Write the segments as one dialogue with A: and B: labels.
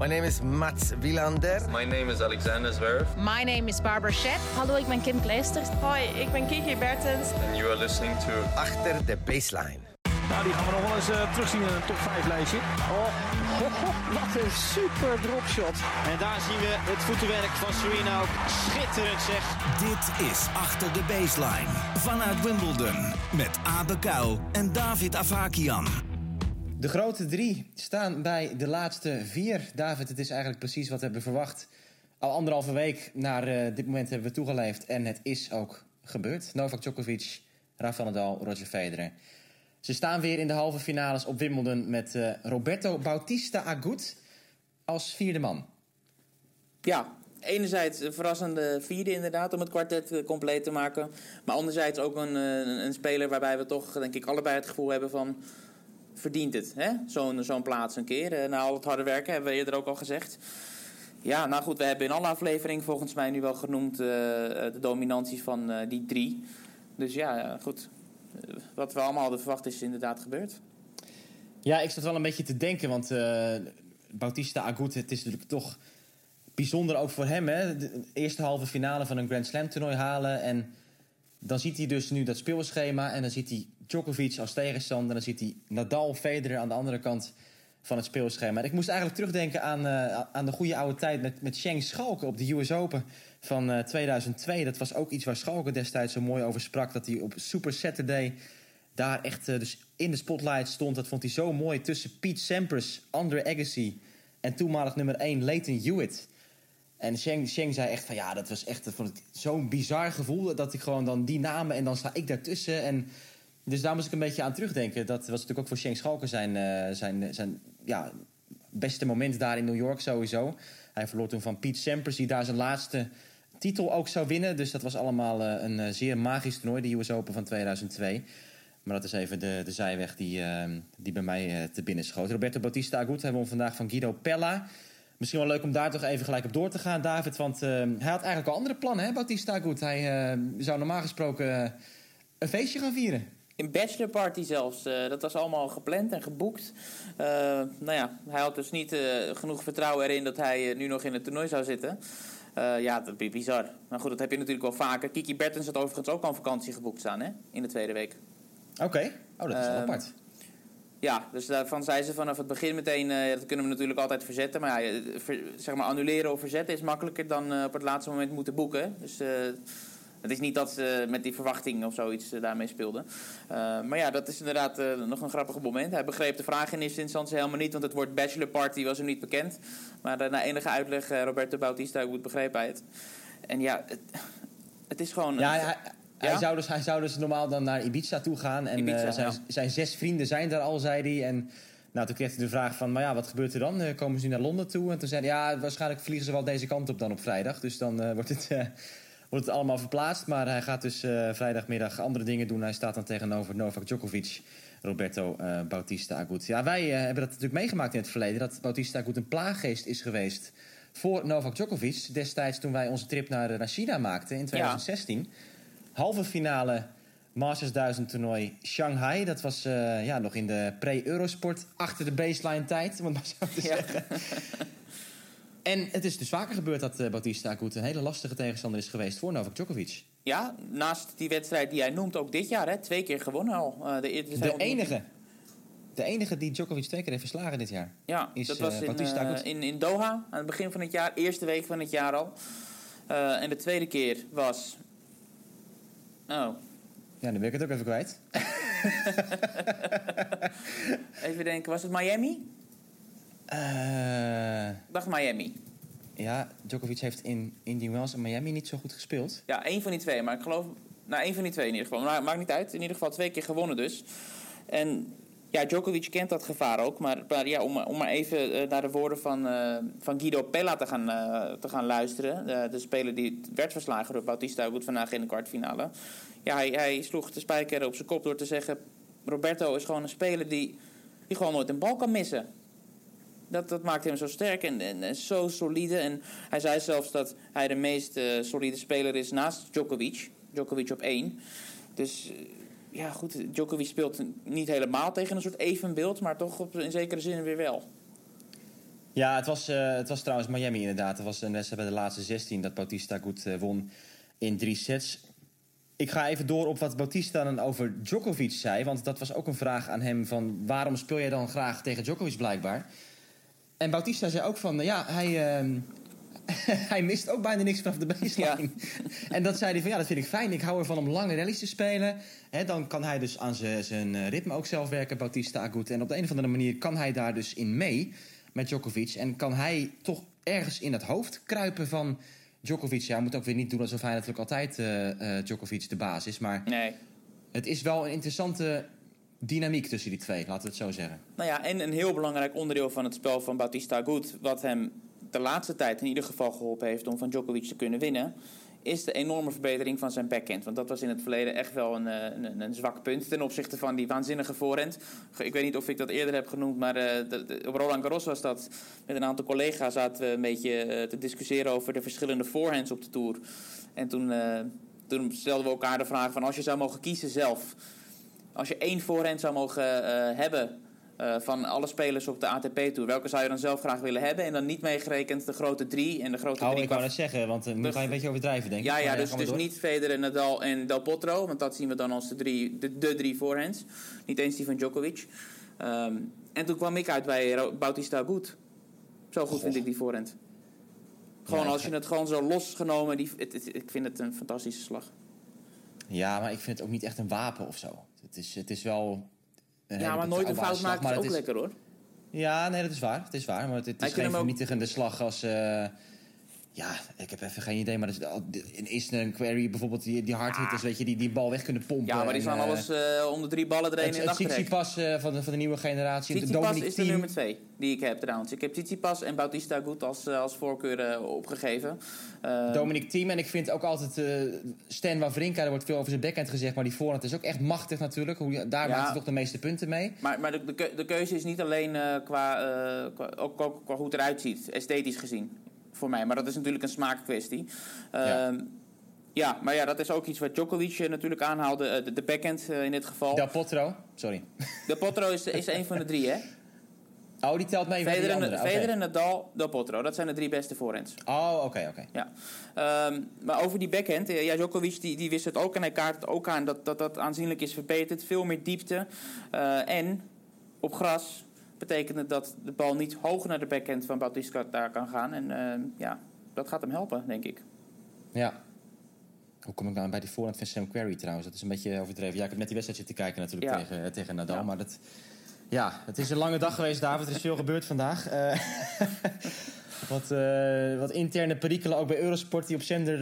A: My name is Mats Wilander.
B: My name is Alexander Zverev.
C: My name is Barbara Shep.
D: Hallo, ik ben Kim Kleisters.
E: Hoi, ik ben Kiki Bertens.
B: And you are listening to
A: Achter de baseline.
F: Nou, die gaan we nog wel eens uh, terugzien in een top 5 lijstje. Oh, wat een super dropshot.
G: En daar zien we het voetenwerk van Serena ook schitterend zeg.
H: Dit is Achter de Baseline vanuit Wimbledon met Abe Kuil en David Avakian.
I: De grote drie staan bij de laatste vier. David, het is eigenlijk precies wat we hebben verwacht. Al anderhalve week naar uh, dit moment hebben we toegeleefd. En het is ook gebeurd. Novak Djokovic, Rafael Nadal, Roger Federer. Ze staan weer in de halve finales op Wimbledon met uh, Roberto Bautista Agut als vierde man.
J: Ja, enerzijds een verrassende vierde inderdaad om het kwartet compleet te maken. Maar anderzijds ook een, een, een speler waarbij we toch denk ik allebei het gevoel hebben van verdient het. Zo'n zo'n plaats een keer. Na al het harde werken hebben we eerder ook al gezegd. Ja, nou goed, we hebben in alle afleveringen volgens mij nu wel genoemd uh, de dominantie van die drie. Dus ja, goed. Wat we allemaal hadden verwacht is inderdaad gebeurd.
I: Ja, ik zat wel een beetje te denken, want Bautista Agut, het is natuurlijk toch bijzonder ook voor hem. Hè? De eerste halve finale van een Grand Slam toernooi halen en dan ziet hij dus nu dat speelschema en dan ziet hij Djokovic als tegenstander. Dan ziet hij Nadal, Federer aan de andere kant van het speelschema. Ik moest eigenlijk terugdenken aan, uh, aan de goede oude tijd met, met Sheng Schalke op de US Open van uh, 2002. Dat was ook iets waar Schalke destijds zo mooi over sprak. Dat hij op Super Saturday daar echt uh, dus in de spotlight stond. Dat vond hij zo mooi tussen Pete Sampras, Andre Agassi en toenmalig nummer 1 Leighton Hewitt. En Sheng, Sheng zei echt van ja, dat was echt zo'n bizar gevoel. Dat ik gewoon dan die namen en dan sta ik daartussen. En dus daar moest ik een beetje aan terugdenken. Dat was natuurlijk ook voor Sheng Schalke zijn, uh, zijn, zijn ja, beste moment daar in New York sowieso. Hij verloor toen van Pete Sampras, die daar zijn laatste titel ook zou winnen. Dus dat was allemaal uh, een uh, zeer magisch toernooi, de US Open van 2002. Maar dat is even de, de zijweg die, die bij mij te binnen schoot. Roberto Bautista Agut hebben we vandaag van Guido Pella. Misschien wel leuk om daar toch even gelijk op door te gaan, David. Want hij had eigenlijk al andere plannen, hè, Bautista Agut. Hij zou normaal gesproken een feestje gaan vieren.
J: Een bachelorparty zelfs. Uh, dat was allemaal gepland en geboekt. Uh, nou ja, hij had dus niet uh, genoeg vertrouwen erin dat hij nu nog in het toernooi zou zitten. ja, dat is bizar. Maar goed, dat heb je natuurlijk wel vaker. Kiki Bertens had overigens ook al een vakantie geboekt staan, hè? In de tweede week.
I: Oké, okay. oh, dat is wel apart.
J: Ja, dus daarvan zei ze vanaf het begin meteen... dat kunnen we natuurlijk altijd verzetten. Maar ja, ver, zeg maar annuleren of verzetten is makkelijker dan op het laatste moment moeten boeken. Dus... Het is niet dat ze met die verwachting of zoiets daarmee speelden. Maar ja, dat is inderdaad nog een grappig moment. Hij begreep de vraag in eerste instantie helemaal niet, want het woord bachelor party was hem niet bekend. Maar na enige uitleg, Roberto Bautista, goed begreep hij het. En ja, het, het is gewoon.
I: Ja, hij, hij, zou dus, hij zou dus normaal dan naar Ibiza toe gaan. En
J: Ibiza,
I: zijn,
J: ja.
I: zijn zes vrienden zijn daar al, zei hij. En nou, toen kreeg hij de vraag van, maar ja, wat gebeurt er dan? komen ze nu naar Londen toe? En toen zei hij, ja, waarschijnlijk vliegen ze wel deze kant op dan op vrijdag. Dus dan wordt het wordt het allemaal verplaatst. Maar hij gaat dus vrijdagmiddag andere dingen doen. Hij staat dan tegenover Novak Djokovic, Roberto Bautista Agut. Ja, wij hebben dat natuurlijk meegemaakt in het verleden. Dat Bautista Agut een plaaggeest is geweest voor Novak Djokovic. Destijds toen wij onze trip naar, naar China maakten in 2016. Ja. Halve finale Masters 1000 toernooi Shanghai. Dat was ja, nog in de pre-Eurosport achter de baseline tijd. Om het maar zo te
J: Ja.
I: zeggen. En het is dus vaker gebeurd dat uh, Bautista Agut een hele lastige tegenstander is geweest voor Novak Djokovic.
J: Ja, naast die wedstrijd die hij noemt ook dit jaar, hè, twee keer gewonnen al. Uh, de,
I: de enige. De enige die Djokovic twee keer heeft verslagen dit jaar.
J: Ja,
I: is,
J: dat was in, in, in Doha aan het begin van het jaar, eerste week van het jaar al. en de tweede keer was. Oh.
I: Ja, dan ben ik het ook even kwijt.
J: even denken, was het Miami?
I: Uh,
J: ik dacht Miami.
I: Ja, Djokovic heeft in Indian Wells en Miami niet zo goed gespeeld.
J: Ja, één van die twee. Maar ik geloof... Nou, één van die twee in ieder geval. Maar maakt niet uit. In ieder geval twee keer gewonnen dus. En ja, Djokovic kent dat gevaar ook. Maar, ja, om, om maar even uh, naar de woorden van, uh, van Guido Pella te gaan, uh, te gaan luisteren. de speler die werd verslagen door Bautista Agut vandaag in de kwartfinale. Ja, hij, hij sloeg de spijker op zijn kop door te zeggen... Roberto is gewoon een speler die, die gewoon nooit een bal kan missen. Dat, dat maakt hem zo sterk en, en, en, zo solide. En hij zei zelfs dat hij de meest solide speler is naast Djokovic. Djokovic op één. Dus ja, goed. Djokovic speelt niet helemaal tegen een soort evenbeeld, maar toch op, in zekere zin weer wel.
I: Ja, het was, eh, het was trouwens Miami inderdaad. Het was een wedstrijd bij de laatste 16 dat Bautista goed eh, won in drie sets. Ik ga even door op wat Bautista dan over Djokovic zei. Want dat was ook een vraag aan hem van... waarom speel jij dan graag tegen Djokovic blijkbaar? En Bautista zei ook van... ja, hij, ehm, hij mist ook bijna niks vanaf de baseline. En dat zei hij van... ja, dat vind ik fijn. Ik hou ervan om lange rallies te spelen. Hè, dan kan hij dus aan zijn- eh, ritme ook zelf werken, Bautista Agut. En op de een of andere manier kan hij daar dus in mee met Djokovic. En kan hij toch ergens in het hoofd kruipen van Djokovic. Ja, moet ook weer niet doen alsof hij natuurlijk altijd eh, eh, Djokovic de baas is. Maar
J: Nee.
I: het is wel een interessante dynamiek tussen die twee, laten we het zo zeggen.
J: Nou ja, en een heel belangrijk onderdeel van het spel van Bautista Agut... wat hem de laatste tijd in ieder geval geholpen heeft om van Djokovic te kunnen winnen... is de enorme verbetering van zijn backhand. Want dat was in het verleden echt wel een, eh, een, een zwak punt... ten opzichte van die waanzinnige voorhand. Ik weet niet of ik dat eerder heb genoemd... maar eh, op Roland Garros was dat... met een aantal collega's zaten we een beetje eh, te discussiëren... over de verschillende forehands op de Tour. En toen, toen stelden we elkaar de vraag van... als je zou mogen kiezen zelf... als je één voorhand zou mogen hebben... eh, van alle spelers op de ATP-tour. Welke zou je dan zelf graag willen hebben? En dan niet meegerekend de grote drie en de grote
I: Oh,
J: drie.
I: ik wou net zeggen, want uh, nu
J: Dus-
I: ga je een beetje overdrijven, denk ik.
J: ja, ja,
I: Maar
J: dus, dus niet Federer, Nadal en Del Potro. Want dat zien we dan als de drie, de, de drie voorhands. Niet eens die van Djokovic. Ehm, en toen kwam ik uit bij Bautista Agut. Zo goed vind ik die voorhand. Gewoon
I: Ja,
J: als je het gewoon zo losgenomen... Die, het, het- ik vind het een fantastische slag.
I: Ja, maar ik vind het ook niet echt een wapen of zo. Het is, het is wel... hele
J: Ja, maar nooit een fout
I: slag,
J: maken is ook
I: is-
J: lekker hoor.
I: Ja, nee, dat is waar. Het is waar, maar het, is geen
J: hem ook-
I: vernietigende slag als... eh, ja, ik heb even geen idee, maar dat is, in Isner en Query bijvoorbeeld, die, die hardhitters, weet je, die die bal weg kunnen pompen.
J: Ja, maar die
I: en,
J: staan
I: eh,
J: alles eh, om de drie ballen er één
I: Het,
J: in
I: het
J: achterrek.
I: Tsitsipas eh, van, de, van de nieuwe generatie. de
J: Tsitsipas is de nummer twee die ik heb trouwens. Ik heb Tsitsipas en Bautista Agut als, als voorkeur opgegeven.
I: Dominic Thiem. En ik vind ook altijd Stan Wawrinka, er wordt veel over zijn backhand gezegd, maar die voorhand is ook echt machtig natuurlijk. Hoe, daar
J: Ja.
I: maakt hij toch de meeste punten mee.
J: Maar, maar de, de, keu- de keuze is niet alleen qua, qua, ook, ook qua hoe het eruit ziet, esthetisch gezien. Voor mij. Maar dat is natuurlijk een smaakkwestie.
I: Ja.
J: Ehm, ja, maar ja, dat is ook iets wat Djokovic eh, natuurlijk aanhaalde. eh, de, de backhand eh, in dit geval.
I: Del Potro, sorry.
J: De Potro is, is een van de drie, hè?
I: Oh, die telt mee
J: Federer, Nadal, Del Potro. Dat zijn de drie beste voorhands.
I: Oh, oké, oké.
J: Ja. Ehm, maar over die backhand, ja, Djokovic die, die wist het ook en hij kaart het ook aan dat dat, dat aanzienlijk is verbeterd. Veel meer diepte. En op gras betekent het dat de bal niet hoog naar de backhand van Bautista daar kan gaan. En ehm, ja, dat gaat hem helpen, denk ik.
I: Ja. Hoe kom ik nou bij die voorhand van Sam Querrey trouwens? Dat is een beetje overdreven. Ja, ik heb net die wedstrijd zitten kijken natuurlijk
J: Ja.
I: tegen, eh, tegen Nadal.
J: Ja.
I: Maar dat, ja, het is een lange dag geweest, David. Er is veel gebeurd vandaag. Eh, wat, eh, wat interne perikelen ook bij Eurosport die op zender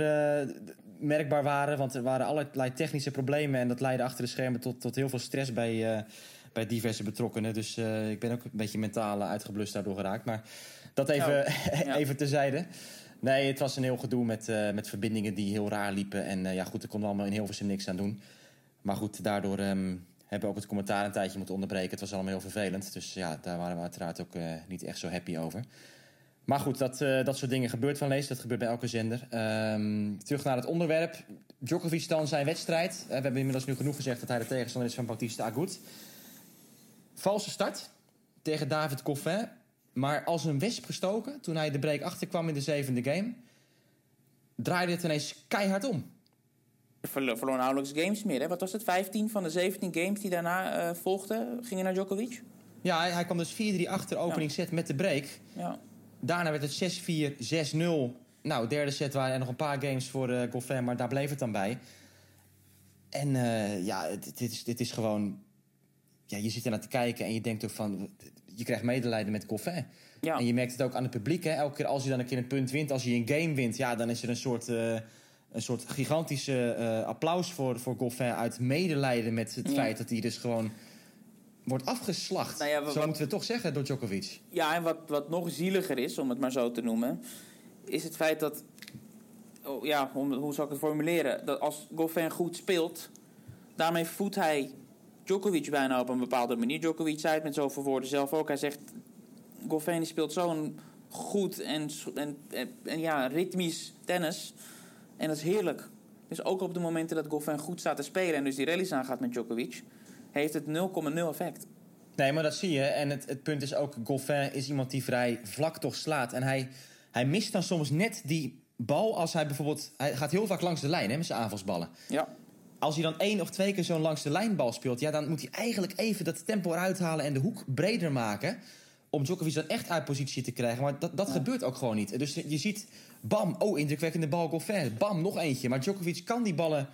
I: merkbaar waren. Want er waren allerlei technische problemen. En dat leidde achter de schermen tot, tot heel veel stress bij, bij diverse betrokkenen. Dus eh, ik ben ook een beetje mentaal eh, uitgeblust daardoor geraakt. Maar dat even,
J: Ja.
I: even terzijde. Nee, het was een heel gedoe met, eh, met verbindingen die heel raar liepen. En ja, goed, er kon allemaal in Hilversum niks aan doen. Maar goed, daardoor ehm, hebben we ook het commentaar een tijdje moeten onderbreken. Het was allemaal heel vervelend. Dus ja, daar waren we uiteraard ook niet echt zo happy over. Maar goed, dat, dat soort dingen gebeurt van lees. Dat gebeurt bij elke zender. Ehm, terug naar het onderwerp. Djokovic dan zijn wedstrijd. We hebben inmiddels nu genoeg gezegd dat hij de tegenstander is van Bautista Agut. Valse start tegen David Coffin. Maar als een wesp gestoken, toen hij de break achterkwam in de zevende game... draaide het ineens keihard om.
J: Verlo- verloor nauwelijks games meer. Hè? Wat was het? 15 van de 17 games die daarna eh, volgden gingen naar Djokovic?
I: Ja, hij, hij kwam dus 4-3 achter opening set met de break.
J: Ja.
I: Daarna werd het 6-4, 6-0. Nou, derde set waren er nog een paar games voor uh, Goffin, maar daar bleef het dan bij. En uh, ja, dit is, dit is gewoon... Ja, je zit er naar te kijken en je denkt ook van... Je krijgt medelijden met Goffin.
J: Ja.
I: En je merkt het ook aan het publiek. Hè? Elke keer als hij dan een keer een punt wint, als hij een game wint... Ja, dan is er een soort, uh, een soort gigantische uh, applaus voor, voor Goffin... uit medelijden met het
J: Ja.
I: feit dat hij dus gewoon wordt afgeslacht.
J: Nou ja, wat-
I: zo moeten we het toch zeggen door Djokovic.
J: Ja, en wat, wat nog zieliger is, om het maar zo te noemen, is het feit dat. Oh, ja, om, hoe zou ik het formuleren? Dat als Goffin goed speelt, daarmee voedt hij Djokovic bijna op een bepaalde manier. Djokovic zei het met zoveel woorden zelf ook. Hij zegt: Goffin speelt zo'n goed en, en, en, en ja, ritmisch tennis. En dat is heerlijk. Dus ook op de momenten dat Goffin goed staat te spelen en dus die rallies aangaat met Djokovic, heeft het 0,0 effect.
I: Nee, maar dat zie je. En het, het punt is ook, Goffin is iemand die vrij vlak toch slaat. En hij, hij mist dan soms net die bal als hij bijvoorbeeld... Hij gaat heel vaak langs de lijn hè, met zijn aanvalsballen.
J: Ja.
I: Als hij dan één of twee keer zo'n langs de lijnbal speelt... Ja, dan moet hij eigenlijk even dat tempo eruit halen en de hoek breder maken... om Djokovic dan echt uit positie te krijgen. Maar dat, dat gebeurt ook gewoon niet. Dus je ziet, bam, oh, indrukwekkende bal Goffin. Bam, nog eentje. Maar Djokovic kan die ballen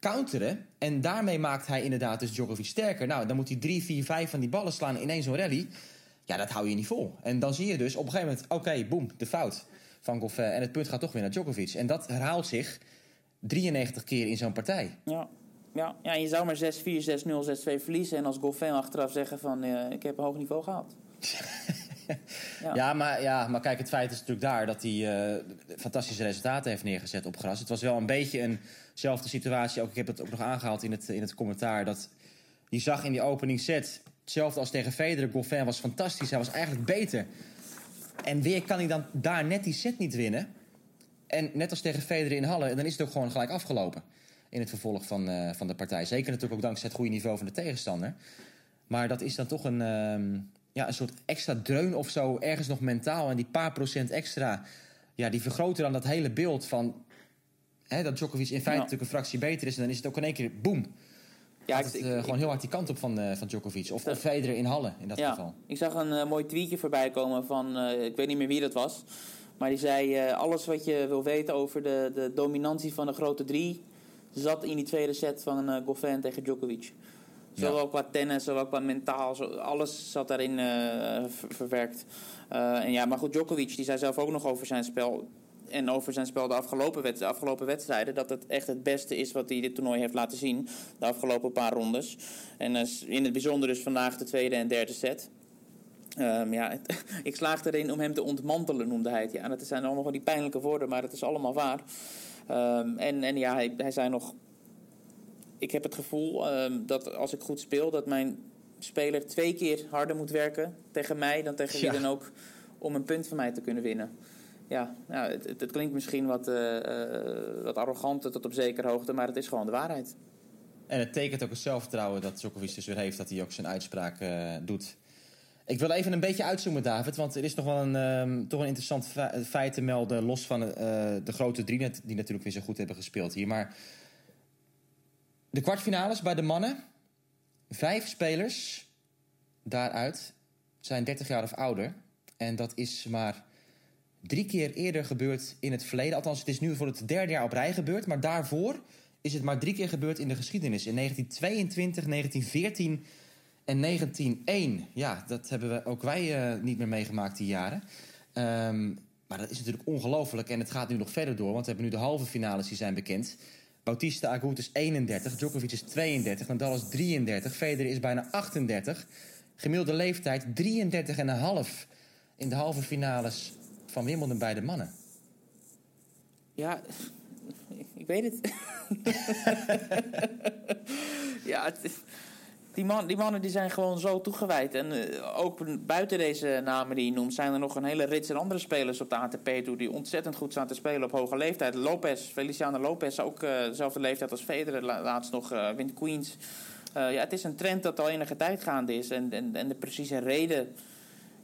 I: counteren. En daarmee maakt hij inderdaad dus Djokovic sterker. Nou, dan moet hij drie, vier, vijf van die ballen slaan in één zo'n rally. Ja, dat hou je niet vol. En dan zie je dus op een gegeven moment... oké, boem, de fout van Goffin. En het punt gaat toch weer naar Djokovic. En dat herhaalt zich 93 keer in zo'n partij.
J: Ja. Ja, ja, je zou maar 6-4, 6-0, 6-2 verliezen. En als Goffin achteraf zeggen van eh, ik heb een hoog niveau gehaald.
I: Ja. Ja, maar, ja, maar kijk, het feit is natuurlijk daar dat hij eh, fantastische resultaten heeft neergezet op gras. Het was wel een beetje eenzelfde situatie. Ook, ik heb het ook nog aangehaald in het, in het commentaar. Dat je zag in die opening set, hetzelfde als tegen Federer. Goffin was fantastisch, hij was eigenlijk beter. En weer kan hij dan daar net die set niet winnen. En net als tegen Federer in Halle, dan is het ook gewoon gelijk afgelopen. In het vervolg van, eh, van de partij. Zeker natuurlijk ook dankzij het goede niveau van de tegenstander. Maar dat is dan toch een, ehm, ja, een soort extra dreun of zo. Ergens nog mentaal. En die paar procent extra, ja, die vergroten dan dat hele beeld van... Hè, dat Djokovic in feite
J: Ja.
I: natuurlijk een fractie beter is. En dan is het ook in één keer boem.
J: Ja,
I: het, eh, gewoon heel hard die kant op van, eh, van Djokovic. Of, of Federer in Halle in dat
J: ja.
I: geval.
J: Ik zag een mooi tweetje voorbij komen van, ik weet niet meer wie dat was. Maar die zei, eh, alles wat je wil weten over de, de dominantie van de grote drie... zat in die tweede set van eh Goffin tegen Djokovic. Zowel qua tennis, zowel qua mentaal, zo, alles zat daarin eh, ver- verwerkt. En ja, maar goed, Djokovic die zei zelf ook nog over zijn spel... en over zijn spel de afgelopen, de afgelopen wedstrijden... dat het echt het beste is wat hij dit toernooi heeft laten zien. De afgelopen paar rondes. En in het bijzonder dus vandaag de tweede en derde set... Ehm, ja, het- ik slaag erin om hem te ontmantelen, noemde hij het. Ja, dat zijn allemaal van die pijnlijke woorden, maar het is allemaal waar. Ehm, en, en ja, hij, hij zei nog... Ik heb het gevoel ehm, dat als ik goed speel... dat mijn speler twee keer harder moet werken tegen mij... dan tegen
I: Ja.
J: wie dan ook om een punt van mij te kunnen winnen. Ja, nou, het, het, het klinkt misschien wat, eh, wat arrogant tot op zekere hoogte... maar het is gewoon de waarheid.
I: En het tekent ook het zelfvertrouwen dat Djokovic dus weer heeft... dat hij ook zijn uitspraak eh, doet. Ik wil even een beetje uitzoomen, David. Want er is nog wel een, ehm, toch een interessant fe- feit te melden... los van eh, de grote drie net- die natuurlijk weer zo goed hebben gespeeld hier. Maar de kwartfinales bij de mannen... vijf spelers daaruit zijn 30 jaar of ouder. En dat is maar drie keer eerder gebeurd in het verleden. Althans, het is nu voor het derde jaar op rij gebeurd. Maar daarvoor is het maar drie keer gebeurd in de geschiedenis. In 1922, 1914 en 1901. Ja, dat hebben we ook wij eh, niet meer meegemaakt die jaren. Ehm, maar dat is natuurlijk ongelooflijk. En het gaat nu nog verder door. Want we hebben nu de halve finales die zijn bekend. Bautista Agut is 31, Djokovic is 32, Nadal is 33, Federer is bijna 38. Gemiddelde leeftijd 33,5 in de halve finales van Wimbledon bij de mannen.
J: Ja, ik weet het. ja, het is- die, man, die mannen die zijn gewoon zo toegewijd. En eh, ook buiten deze namen die je noemt... zijn er nog een hele rits en andere spelers op de ATP toe... die ontzettend goed staan te spelen op hoge leeftijd. Lopez, Feliciano Lopez, ook eh, dezelfde leeftijd als Federer. La- laatst nog eh wint Queens. Ja, het is een trend dat al enige tijd gaande is. En, en de precieze reden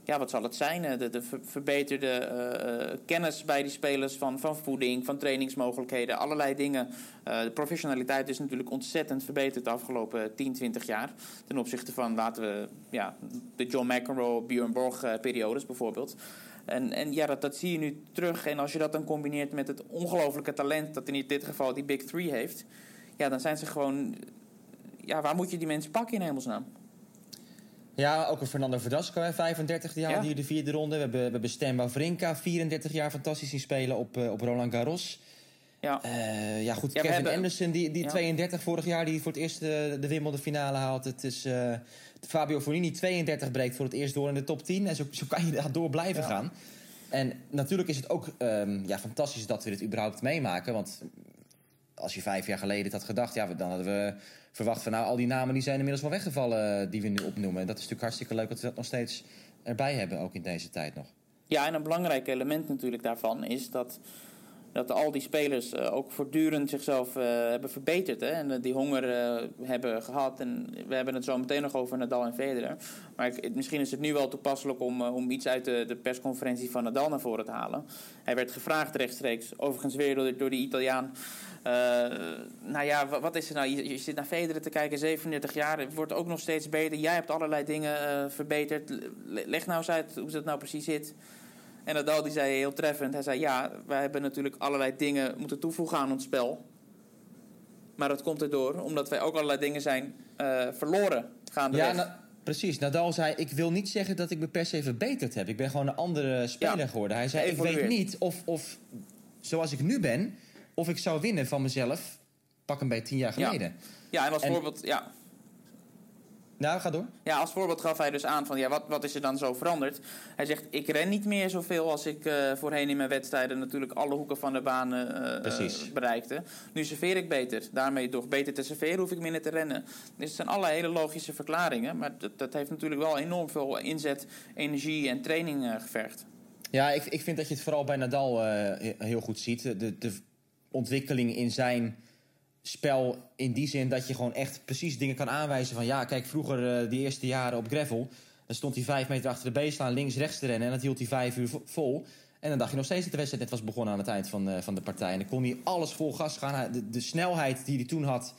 J: ja, wat zal het zijn? Eh, De, de ver- verbeterde eh, eh, kennis bij die spelers van, van voeding, van trainingsmogelijkheden, allerlei dingen. De professionaliteit is natuurlijk ontzettend verbeterd de afgelopen 10, 20 jaar. Ten opzichte van, laten we, ja, de John McEnroe, Björn Borg eh, periodes bijvoorbeeld. En, en ja, dat, dat zie je nu terug. En als je dat dan combineert met het ongelofelijke talent dat in dit geval die Big Three heeft, ja, dan zijn ze gewoon. Ja, waar moet je die mensen pakken in hemelsnaam?
I: Ja, ook een Fernando Verdasco, hè, 35 jaar,
J: Ja.
I: hier de vierde ronde. We hebben, we hebben Stan Wawrinka, 34 jaar, fantastisch zien spelen op, eh, op Roland Garros.
J: Ja.
I: Eh, ja, goed,
J: Ja,
I: Kevin
J: hebben-
I: Anderson, die, die
J: Ja.
I: 32 vorig jaar, die voor het eerst eh, de Wimbledon finale haalt. Het is Fabio Fognini, 32, breekt voor het eerst door in de top 10. En zo, zo kan je daar door blijven gaan. En natuurlijk is het ook ehm, ja, fantastisch dat we dit überhaupt meemaken. Want als je vijf jaar geleden het had gedacht, ja, dan hadden we verwacht van nou, al die namen die zijn inmiddels wel weggevallen eh, die we nu opnoemen. En dat is natuurlijk hartstikke leuk dat we dat nog steeds erbij hebben, ook in deze tijd nog.
J: Ja, en een belangrijk element natuurlijk daarvan is dat Dat al die spelers eh, ook voortdurend zichzelf eh, hebben verbeterd. Hè? En eh, die honger hebben gehad. En we hebben het zo meteen nog over Nadal en Federer. Maar ik, misschien is het nu wel toepasselijk om, om iets uit de, persconferentie van Nadal naar voren te halen. Hij werd gevraagd rechtstreeks, overigens weer door, door die Italiaan. Nou ja, wa- wat is er nou? Je, zit naar Federer te kijken, 37 jaar, het wordt ook nog steeds beter. Jij hebt allerlei dingen verbeterd. Le- Leg nou eens uit hoe dat nou precies zit. En Nadal die zei heel treffend, hij zei ja, wij hebben natuurlijk allerlei dingen moeten toevoegen aan ons spel. Maar dat komt erdoor omdat wij ook allerlei dingen zijn eh, verloren gaandeweg.
I: Ja, na- precies. Nadal zei, ik wil niet zeggen dat ik me per se verbeterd heb. Ik ben gewoon een andere speler
J: Ja,
I: geworden. Hij zei, ik weet niet of, of zoals ik nu ben... of ik zou winnen van mezelf, pak een beetje tien jaar
J: Ja.
I: geleden.
J: ja, en als
I: En-
J: voorbeeld, ja,
I: Nou, ga door.
J: Ja, als voorbeeld gaf hij dus aan van ja, wat, wat is er dan zo veranderd? Hij zegt, ik ren niet meer zoveel als ik eh, voorheen in mijn wedstrijden natuurlijk alle hoeken van de baan eh, bereikte. Nu serveer ik beter. Daarmee door beter te serveren hoef ik minder te rennen. Dus het zijn allerlei hele logische verklaringen. Maar dat, dat heeft natuurlijk wel enorm veel inzet, energie en training eh, gevergd.
I: Ja, ik, ik vind dat je het vooral bij Nadal he- heel goed ziet. De, de ontwikkeling in zijn spel in die zin dat je gewoon echt precies dingen kan aanwijzen van... ja, kijk, vroeger eh, die eerste jaren op gravel... dan stond hij vijf meter achter de baseline links, rechts te rennen... en dat hield hij vijf uur vo- vol. En dan dacht je nog steeds dat de wedstrijd net was begonnen aan het eind van, eh, van de partij. En dan kon hij alles vol gas gaan. De, de snelheid die hij toen had...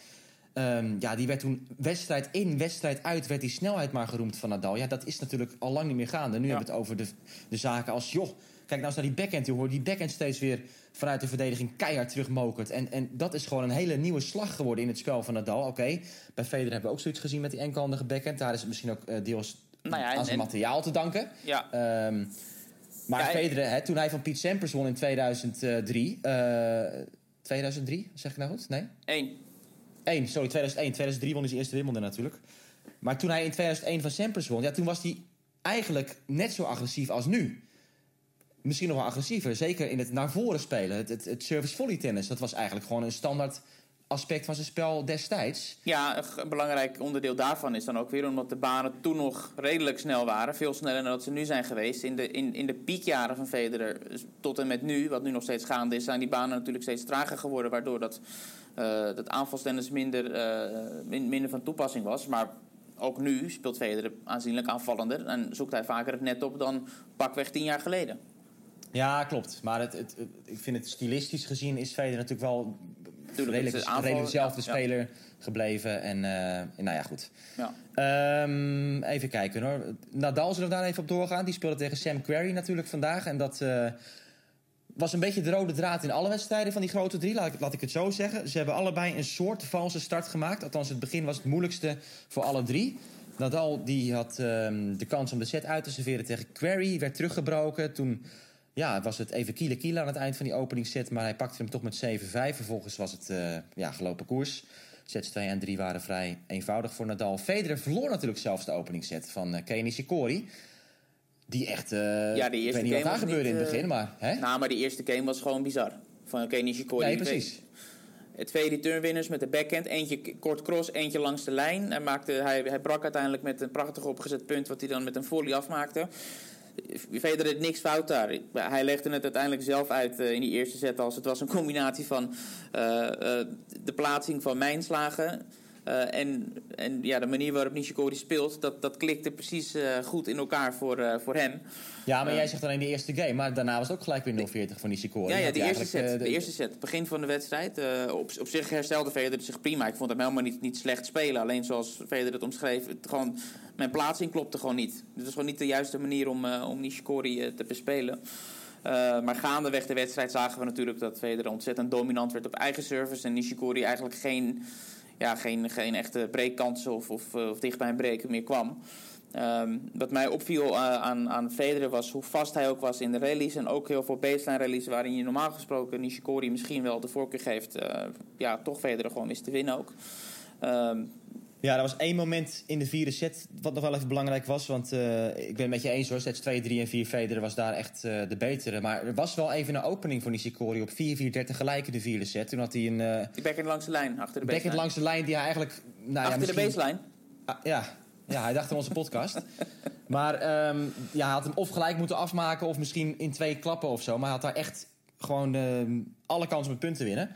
I: ehm, ja, die werd toen wedstrijd in, wedstrijd uit... werd die snelheid maar geroemd van Nadal. Ja, dat is natuurlijk al lang niet meer gaande. Nu
J: Ja.
I: hebben we het over de, de zaken als... joh, kijk nou eens naar die backhand. Je hoort die backhand steeds weer vanuit de verdediging keihard terugmokert. En, en dat is gewoon een hele nieuwe slag geworden in het spel van Nadal. Oké, bij Federer hebben we ook zoiets gezien met die enkelhandige backhand. Daar is het misschien ook eh, deels
J: Nou ja, en-
I: aan zijn materiaal te danken.
J: Ja,
I: Ehm, maar
J: Ja,
I: Federer, hè, toen hij van Piet Sampras won in 2003... eh 2003, zeg ik nou goed? Nee?
J: één.
I: 1, sorry, 2001. 2003 won hij zijn eerste Wimbledon natuurlijk. Maar toen hij in 2001 van Sampras won... Ja, toen was hij eigenlijk net zo agressief als nu. Misschien nog wel agressiever. Zeker in het naar voren spelen. Het, het, het service-volley tennis. Dat was eigenlijk gewoon een standaard aspect van zijn spel destijds.
J: Ja, een belangrijk onderdeel daarvan is dan ook weer omdat de banen toen nog redelijk snel waren. Veel sneller dan dat ze nu zijn geweest. In de, in, in de piekjaren van Federer dus tot en met nu, wat nu nog steeds gaande is, zijn die banen natuurlijk steeds trager geworden. Waardoor dat, eh dat aanvalstennis minder, eh, min- minder van toepassing was. Maar ook nu speelt Federer aanzienlijk aanvallender. En zoekt hij vaker het net op dan pakweg tien jaar geleden.
I: Ja, klopt. Maar het, het, het- ik vind het stilistisch gezien is Federer natuurlijk wel... redelijk, redelijk dezelfde
J: ja, ja.
I: speler gebleven. En eh, nou ja, goed.
J: Ja.
I: Ehm, even kijken hoor. Nadal, zullen we daar even op doorgaan? Die speelde tegen Sam Querrey natuurlijk vandaag. En dat eh, was een beetje de rode draad in alle wedstrijden van die grote drie. Laat ik, laat ik het zo zeggen. Ze hebben allebei een soort valse start gemaakt. Althans, het begin was het moeilijkste voor alle drie. Nadal die had ehm, de kans om de set uit te serveren tegen Querrey. Werd teruggebroken. Toen ja, was het even kiele kiele aan het eind van die openingsset. Maar hij pakte hem toch met 7-5. Vervolgens was het eh, ja, gelopen koers. Sets 2 en 3 waren vrij eenvoudig voor Nadal. Federer verloor natuurlijk zelfs de openingsset van uh, Nishikori. Die echt... eh,
J: Ja, die
I: ik
J: eerste
I: weet niet wat daar gebeurde
J: niet,
I: in het begin, maar... Hè?
J: Nou, maar die eerste game was gewoon bizar. Van Kenny Nishikori.
I: nee, precies.
J: Twee returnwinners met de backhand. Eentje kort cross, eentje langs de lijn. Hij, maakte, hij, hij brak uiteindelijk met een prachtig opgezet punt... wat hij dan met een volley afmaakte. Federer deed niks fout daar. Hij legde het uiteindelijk zelf uit eh, in die eerste set als... het was een combinatie van eh, eh, de plaatsing van mijn slagen... eh, en en ja, de manier waarop Nishikori speelt... dat, dat klikte precies eh, goed in elkaar voor, eh, voor hem.
I: Ja, maar jij zegt alleen de eerste game. Maar daarna was het ook gelijk weer 0-40 voor Nishikori.
J: Ja, ja de eerste set. de eerste set. Begin van de wedstrijd. op, op zich herstelde Federer zich prima. Ik vond hem helemaal niet, niet slecht spelen. Alleen zoals Federer het omschreef. Het gewoon, mijn plaatsing klopte gewoon niet. Dit was gewoon niet de juiste manier om, om Nishikori te bespelen. Eh, maar gaandeweg de wedstrijd zagen we natuurlijk dat Federer ontzettend dominant werd op eigen service. En Nishikori eigenlijk geen, ja, geen, geen echte breekkansen of, of, eh, of dicht bij een breken meer kwam. Ehm, wat mij opviel eh, aan, aan Federer was hoe vast hij ook was in de rallies. En ook heel veel baseline rallies waarin je normaal gesproken Nishikori misschien wel de voorkeur geeft. eh, ja, toch Federer gewoon is te winnen ook. Ehm,
I: Ja, er was één moment in de vierde set wat nog wel even belangrijk was. Want eh, ik ben het met je eens hoor. Sets 2, 3 en 4 Federer was daar echt eh, de betere. Maar er was wel even een opening voor Nishikori op 4-4-30 gelijk in de vierde set. Toen had hij een uh,
J: die backhand langs de lijn, achter de
I: backhand
J: baseline.
I: langs de lijn die hij eigenlijk... Nou,
J: achter
I: ja,
J: de baseline?
I: Ah, ja. ja, hij dacht aan onze podcast. Maar ehm, ja, hij had hem of gelijk moeten afmaken of misschien in twee klappen of zo. Maar hij had daar echt gewoon eh, alle kansen met punten winnen.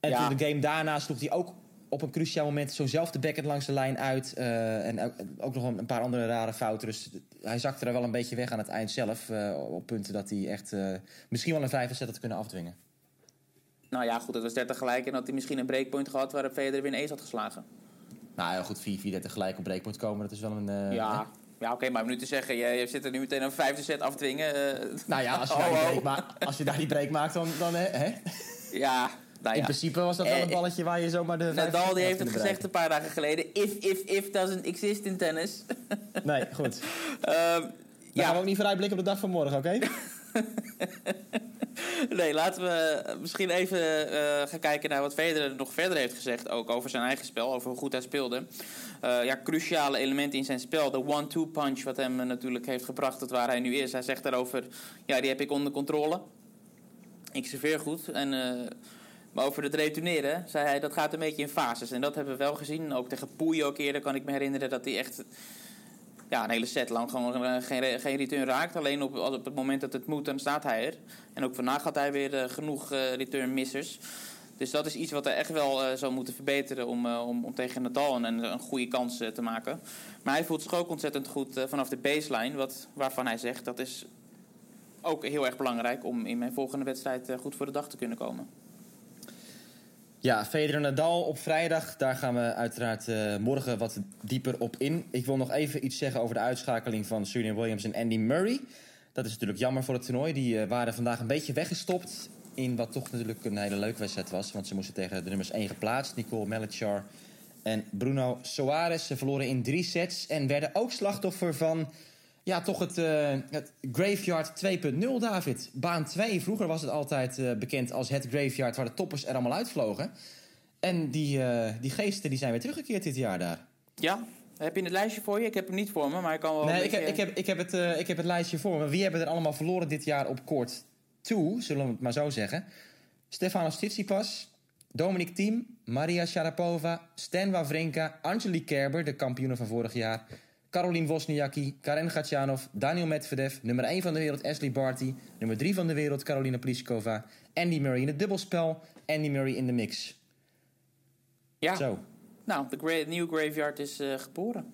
I: En
J: Ja.
I: toen de game daarna sloeg hij ook op een cruciaal moment zo'nzelfde backhand langs de lijn uit. eh, en ook, nog een, paar andere rare fouten. Dus hij zakte er wel een beetje weg aan het eind zelf. eh, op punten dat hij echt eh, misschien wel een vijfde set had kunnen afdwingen.
J: Nou ja, goed, het was 30 gelijk. En had hij misschien een breakpoint gehad waarop Federer weer een ace had geslagen.
I: Nou ja, goed, 4-4 tegelijk op breakpoint komen, dat is wel een... hè?
J: ja, ja oké, maar nu te zeggen, je, je zit er nu meteen een vijfde set afdwingen.
I: Nou ja, als je,
J: Oh,
I: daar, die
J: oh.
I: break ma- als je daar die break maakt, dan... dan hè?
J: ja, nou
I: In
J: ja.
I: principe was dat wel een
J: Eh,
I: balletje waar je zomaar de...
J: Nadal die heeft het gezegd een paar dagen geleden. If, if, if doesn't exist in tennis.
I: Nee, goed.
J: Ehm,
I: Daar gaan we
J: ja,
I: ook niet vooruitblikken op de dag van morgen, oké?
J: nee, laten we misschien even eh, gaan kijken naar wat Federer nog verder heeft gezegd. Ook over zijn eigen spel, over hoe goed hij speelde. Eh, ja, cruciale elementen in zijn spel. De one-two punch, wat hem natuurlijk heeft gebracht tot waar hij nu is. Hij zegt daarover, ja, die heb ik onder controle. Ik serveer goed. En, maar over het retourneren, zei hij, dat gaat een beetje in fases. En dat hebben we wel gezien. Ook tegen Poei ook eerder kan ik me herinneren dat hij echt ja, een hele set lang gewoon eh, geen, geen return raakt. Alleen op, op het moment dat het moet, dan staat hij er. En ook vandaag had hij weer eh, genoeg eh, return missers. Dus dat is iets wat hij echt wel zou moeten verbeteren om, om, om tegen Nadal een, een goede kans te maken. Maar hij voelt zich ook ontzettend goed vanaf de baseline. Wat, waarvan hij zegt dat is ook heel erg belangrijk om in mijn volgende wedstrijd goed voor de dag te kunnen komen.
I: Ja, Federer Nadal op vrijdag. Daar gaan we uiteraard eh, morgen wat dieper op in. Ik wil nog even iets zeggen over de uitschakeling van Serena Williams en Andy Murray. Dat is natuurlijk jammer voor het toernooi. Die eh, waren vandaag een beetje weggestopt in wat toch natuurlijk een hele leuke wedstrijd was. Want ze moesten tegen de nummers 1 geplaatst. Nicole Melchior en Bruno Soares. Ze verloren in drie sets en werden ook slachtoffer van... Ja, toch het, eh, het Graveyard 2.0, David. Baan 2. Vroeger was het altijd eh, bekend als het Graveyard... waar de toppers er allemaal uitvlogen. En die, eh, die geesten die zijn weer teruggekeerd dit jaar daar.
J: Ja, heb je het lijstje voor je? Ik heb hem niet voor me, maar ik kan wel.
I: Nee,
J: een
I: ik heb,
J: beetje-
I: ik, heb, ik, heb het, ik heb het lijstje voor me. Wie hebben er allemaal verloren dit jaar op court 2, zullen we het maar zo zeggen? Stefanos Tsitsipas, Dominic Thiem, Maria Sharapova, Stan Wawrinka, Angelique Kerber, de kampioene van vorig jaar... Caroline Wozniacki, Karen Gatjanov, Daniel Medvedev... nummer 1 van de wereld Ashley Barty... nummer 3 van de wereld Carolina Pliskova... Andy Murray in het dubbelspel, Andy Murray in de mix.
J: ja.
I: Zo.
J: Nou, de gra nieuwe graveyard is eh, geboren.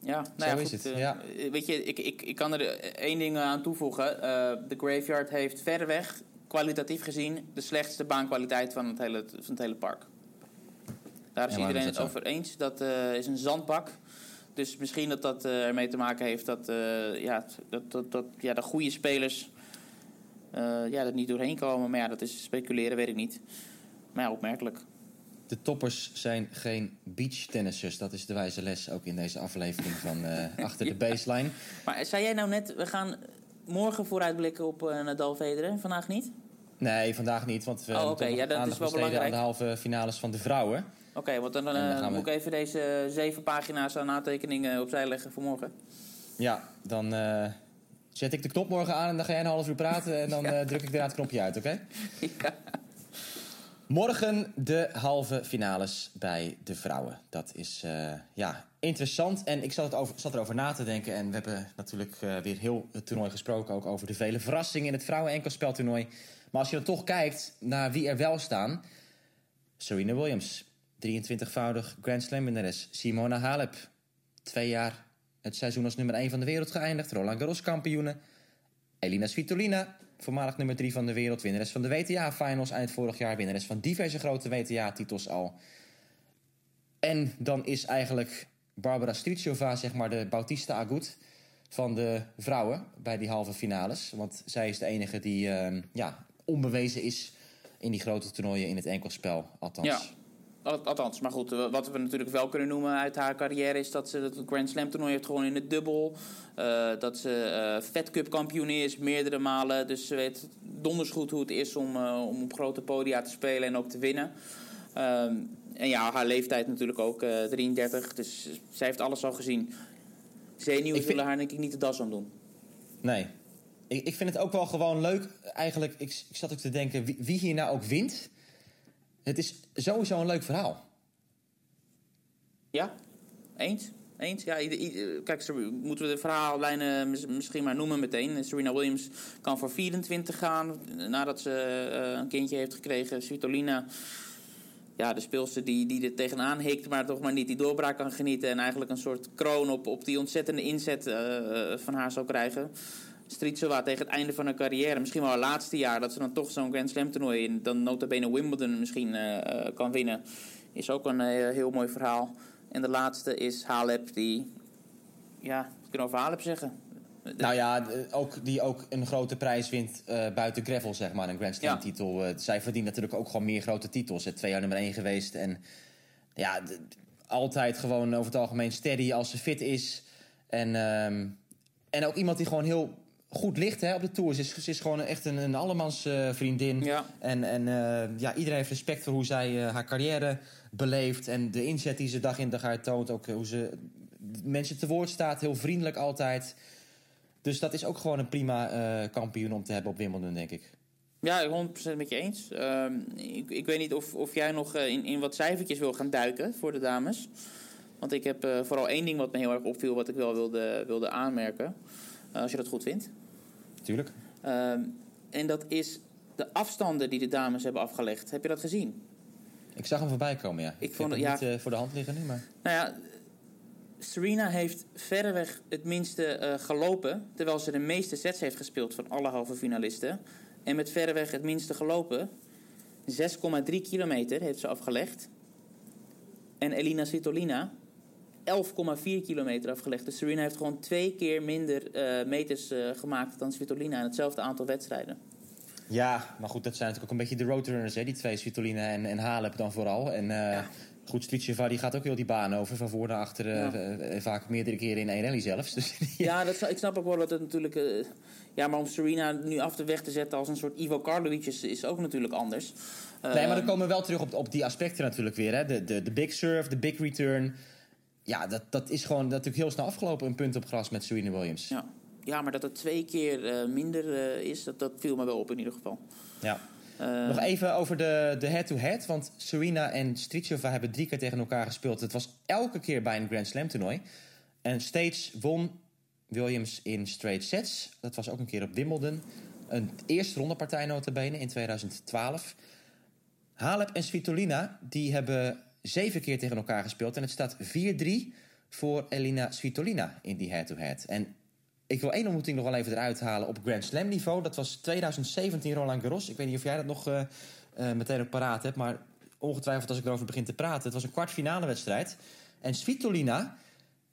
J: Ja, nou
I: Zo
J: ja,
I: is het,
J: eh,
I: ja.
J: Weet je, ik, ik, ik kan er één ding aan toevoegen. Eh, de graveyard heeft verreweg, kwalitatief gezien, de slechtste baankwaliteit van het hele, van het hele park. Daar is
I: waarom
J: iedereen het over eens. Dat eh, is een zandbak. Dus misschien dat dat eh, ermee te maken heeft dat, eh, ja, dat, dat, dat ja, de goede spelers eh, ja, er niet doorheen komen. Maar ja, dat is speculeren, weet ik niet. Maar ja, opmerkelijk.
I: De toppers zijn geen beachtennissers. Dat is de wijze les ook in deze aflevering van Achter de Baseline.
J: Maar zei jij nou net, we gaan morgen vooruitblikken op eh, Nadal Federer, vandaag niet?
I: Nee, vandaag niet, want we
J: Oh, oké,
I: moeten
J: ja, dat is
I: aandacht
J: wel
I: besteden
J: belangrijk.
I: aan de halve finales van de vrouwen.
J: Oké, want dan, eh,
I: we-
J: moet ik even deze zeven pagina's aan aantekeningen opzij leggen voor morgen.
I: Ja, dan eh, zet ik de knop morgen aan en dan ga jij een half uur praten en dan eh, druk ik aan het knopje uit, oké?
J: ja.
I: Morgen de halve finales bij de vrouwen. Dat is ja, interessant. En ik zat, het over, zat erover na te denken. En we hebben natuurlijk weer heel het toernooi gesproken. Ook over de vele verrassingen in het vrouwen-enkelspeltoernooi. Maar als je dan toch kijkt naar wie er wel staan. Serena Williams, 23-voudig Grand Slam winnares. Simona Halep, twee jaar het seizoen als nummer 1 van de wereld geëindigd. Roland Garros kampioene. Elina Svitolina, voormalig nummer 3 van de wereld, winnares van de WTA-finals eind vorig jaar, winnares van diverse grote WTA-titels al. En dan is eigenlijk Barbara Strichova, zeg maar de Bautista Agut van de vrouwen bij die halve finales. Want zij is de enige die eh, ja, onbewezen is in die grote toernooien in het enkelspel, althans.
J: Ja, althans. Maar goed, eh, wat we natuurlijk wel kunnen noemen uit haar carrière... is dat ze het Grand Slam toernooi heeft gewonnen in het dubbel. Eh, dat ze eh Fed Cup kampioen is, meerdere malen. Dus ze weet donders goed hoe het is om, om op grote podia te spelen en ook te winnen. Ehm, en ja, haar leeftijd natuurlijk ook, eh 33. Dus zij heeft alles al gezien. Zenuwen
I: vind-
J: zullen haar denk ik niet de das aan doen.
I: Nee. Ik, ik vind het ook wel gewoon leuk. Eigenlijk, ik, ik zat ook te denken, wie, wie hier nou ook wint. Het is sowieso een leuk verhaal.
J: Ja? Eens? Eens? Ja, kijk, moeten we de verhaallijnen mis- misschien maar noemen meteen. Serena Williams kan voor 24 gaan nadat ze eh, een kindje heeft gekregen. Svitolina, ja, de speelster die, die er tegenaan hikt, maar toch maar niet die doorbraak kan genieten. En eigenlijk een soort kroon op, op die ontzettende inzet eh, eh, van haar zou krijgen. Stritsova tegen het einde van haar carrière, misschien wel haar laatste jaar, dat ze dan toch zo'n Grand Slam toernooi in, dan nota bene Wimbledon misschien eh, eh, kan winnen, is ook een eh, heel mooi verhaal. En de laatste is Halep, die, ja, kunnen we over Halep zeggen?
I: Nou ja, ook, die ook een grote prijs wint buiten gravel, zeg maar. Een Grand Slam
J: Ja.
I: titel. Eh, zij verdient natuurlijk ook gewoon meer grote titels. Hè. Twee jaar nummer één geweest. En ja, altijd gewoon over het algemeen steady als ze fit is. En, ehm, en ook iemand die gewoon heel goed ligt hè, op de Tour. Ze is, ze is gewoon echt een, een allemans eh, vriendin.
J: Ja.
I: En, en eh, ja, iedereen heeft respect voor hoe zij eh, haar carrière beleeft. En de inzet die ze dag in dag uit toont. Ook hoe ze mensen te woord staat. Heel vriendelijk altijd. Dus dat is ook gewoon een prima kampioen om te hebben op Wimbledon, denk ik.
J: Ja, 100% met je eens. Ehm, ik, ik weet niet of, of jij nog in, in wat cijfertjes wil gaan duiken voor de dames. Want ik heb vooral één ding wat me heel erg opviel, wat ik wel wilde, wilde aanmerken. Eh, als je dat goed vindt.
I: Tuurlijk.
J: Ehm, en dat is de afstanden die de dames hebben afgelegd. Heb je dat gezien?
I: Ik zag hem voorbij komen, ja. Ik,
J: vond het- ja.
I: niet eh, voor de hand liggen nu, maar...
J: Nou ja, Serena heeft verreweg het minste eh, gelopen. Terwijl ze de meeste sets heeft gespeeld van alle halve finalisten. En met verreweg het minste gelopen. 6,3 kilometer heeft ze afgelegd. En Elina Svitolina 11,4 kilometer afgelegd. Dus Serena heeft gewoon twee keer minder eh, meters eh, gemaakt dan Svitolina in hetzelfde aantal wedstrijden.
I: Ja, maar goed, dat zijn natuurlijk ook een beetje de roadrunners, hè. Die twee, Svitolina en, en Halep dan vooral. En eh goed, Stritseva, die gaat ook heel die baan over. Van voor naar achter,
J: Ja.
I: vaak meerdere keren in één rally zelfs. Dus,
J: Ja, dat, ik snap ook wel dat het natuurlijk... ja, maar om Serena nu af de weg te zetten als een soort Ivo Karlovic is, is ook natuurlijk anders.
I: Nee, maar dan
J: Ehm,
I: komen we wel terug op, op die aspecten natuurlijk weer. Hè. De, de, de big serve, de big return. Ja, dat, dat is gewoon natuurlijk heel snel afgelopen. Een punt op gras met Serena Williams.
J: Ja. ja, maar dat het twee keer eh, minder eh, is, dat, dat viel me wel op in ieder geval.
I: Ja.
J: Eh,
I: Nog even over de de head-to-head. want Serena en Stritsova hebben drie keer tegen elkaar gespeeld. Het was elke keer bij een Grand Slam toernooi. En steeds won Williams in straight sets. Dat was ook een keer op Wimbledon. Een eerste ronde partij notabene in 2012. Halep en Svitolina die hebben zeven keer tegen elkaar gespeeld. En het staat 4-3 voor Elina Svitolina in die head-to-head. En ik wil één ontmoeting nog wel even eruit halen op Grand Slam niveau. Dat was 2017 Roland Garros. Ik weet niet of jij dat nog eh, eh, meteen op paraat hebt. Maar ongetwijfeld als ik erover begin te praten. Het was een kwartfinale wedstrijd. En Svitolina,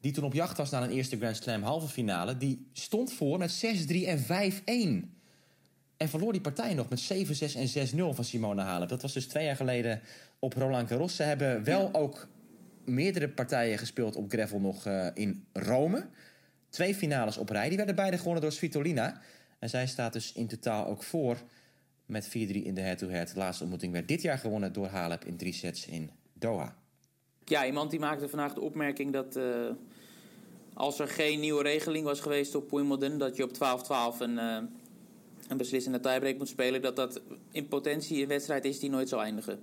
I: die toen op jacht was naar een eerste Grand Slam halve finale... die stond voor met 6-3 en 5-1. En verloor die partij nog met 7-6 en 6-0 van Simone Halep. Dat was dus twee jaar geleden op Roland Garros. Ze hebben wel ook meerdere partijen gespeeld op gravel nog eh, in Rome. Twee finales op rij. Die werden beide gewonnen door Svitolina. En zij staat dus in totaal ook voor met 4-3 in de head-to-head. De laatste ontmoeting werd dit jaar gewonnen door Halep in drie sets in Doha.
J: Ja, iemand die maakte vandaag de opmerking dat eh, als er geen nieuwe regeling was geweest op Wimbledon, dat je op 12-12 een, eh, een beslissende tiebreak moet spelen, dat dat in potentie een wedstrijd is die nooit zal eindigen.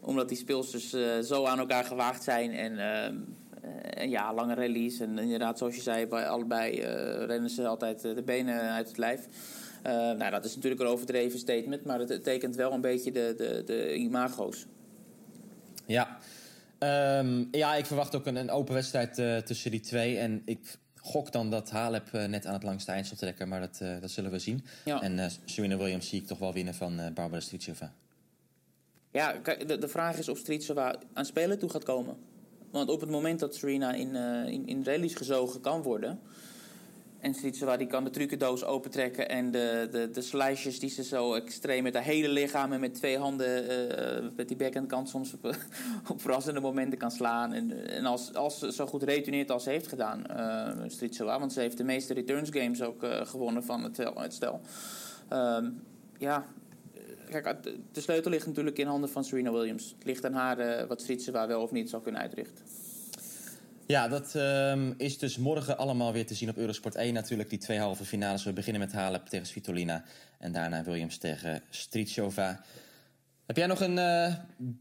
J: Omdat die speelsters eh, zo aan elkaar gewaagd zijn en, eh, ja, lange rallies. En inderdaad, zoals je zei, bij allebei eh, rennen ze altijd de benen uit het lijf. Nou, dat is natuurlijk een overdreven statement, maar het, tekent wel een beetje de, de, de imago's.
I: Ja, Ehm, ja ik verwacht ook een, een open wedstrijd tussen die twee. En ik gok dan dat Halep eh, net aan het langste eind zal trekken. Maar dat, eh, dat zullen we zien.
J: Ja.
I: En eh Serena Williams zie ik toch wel winnen van Barbara Stritsova.
J: Ja, kijk, de, de vraag is of Stritsova aan spelen toe gaat komen. Want op het moment dat Serena in, in, in rallies gezogen kan worden... en Stritsova die kan de trucendoos opentrekken... en de, de, de slices die ze zo extreem met haar hele lichaam... en met twee handen eh, met die backhandkant soms op, op verrassende momenten kan slaan. En, en als, als ze zo goed returneert als ze heeft gedaan, Stritsova... want ze heeft de meeste returns games ook eh, gewonnen van het, het stel... Ehm, ja, Kijk, de sleutel ligt natuurlijk in handen van Serena Williams. Het ligt aan haar wat Stritsova wel of niet zou kunnen uitrichten.
I: Ja, dat ehm, is dus morgen allemaal weer te zien op Eurosport 1 natuurlijk. Die twee halve finales. We beginnen met Halep tegen Svitolina. En daarna Williams tegen Stritsova. Heb jij nog een eh,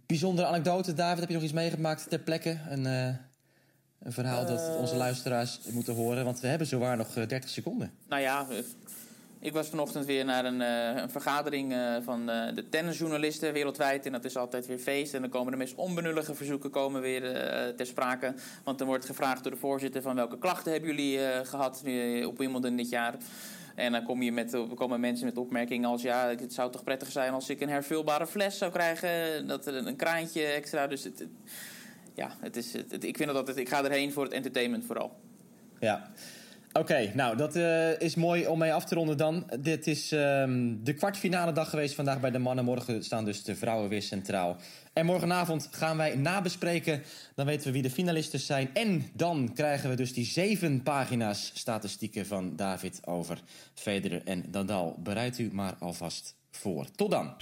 I: bijzondere anekdote, David? Heb je nog iets meegemaakt ter plekke? Een, eh, Een verhaal dat onze luisteraars moeten horen, want we hebben zowaar nog eh, 30 seconden.
J: Nou ja, eh, ik was vanochtend weer naar een, eh, een vergadering eh, van eh, de tennisjournalisten wereldwijd. En dat is altijd weer feest. En dan komen de meest onbenullige verzoeken komen weer ter sprake. Want dan wordt gevraagd door de voorzitter van welke klachten hebben jullie eh, gehad op Wimbledon dit jaar. En dan kom je met, komen mensen met opmerkingen als... ja, het zou toch prettig zijn als ik een hervulbare fles zou krijgen. Dat een kraantje extra. Dus het, ja, het is, ik vind dat altijd... Ik ga erheen voor het entertainment vooral.
I: Ja. Oké, nou dat eh, is mooi om mee af te ronden dan. Dit is ehm, de kwartfinale dag geweest vandaag bij de mannen. Morgen staan dus de vrouwen weer centraal. En morgenavond gaan wij nabespreken. Dan weten we wie de finalisten zijn. En dan krijgen we dus die zeven pagina's statistieken van David over Federer en Nadal. Bereid u maar alvast voor. Tot dan.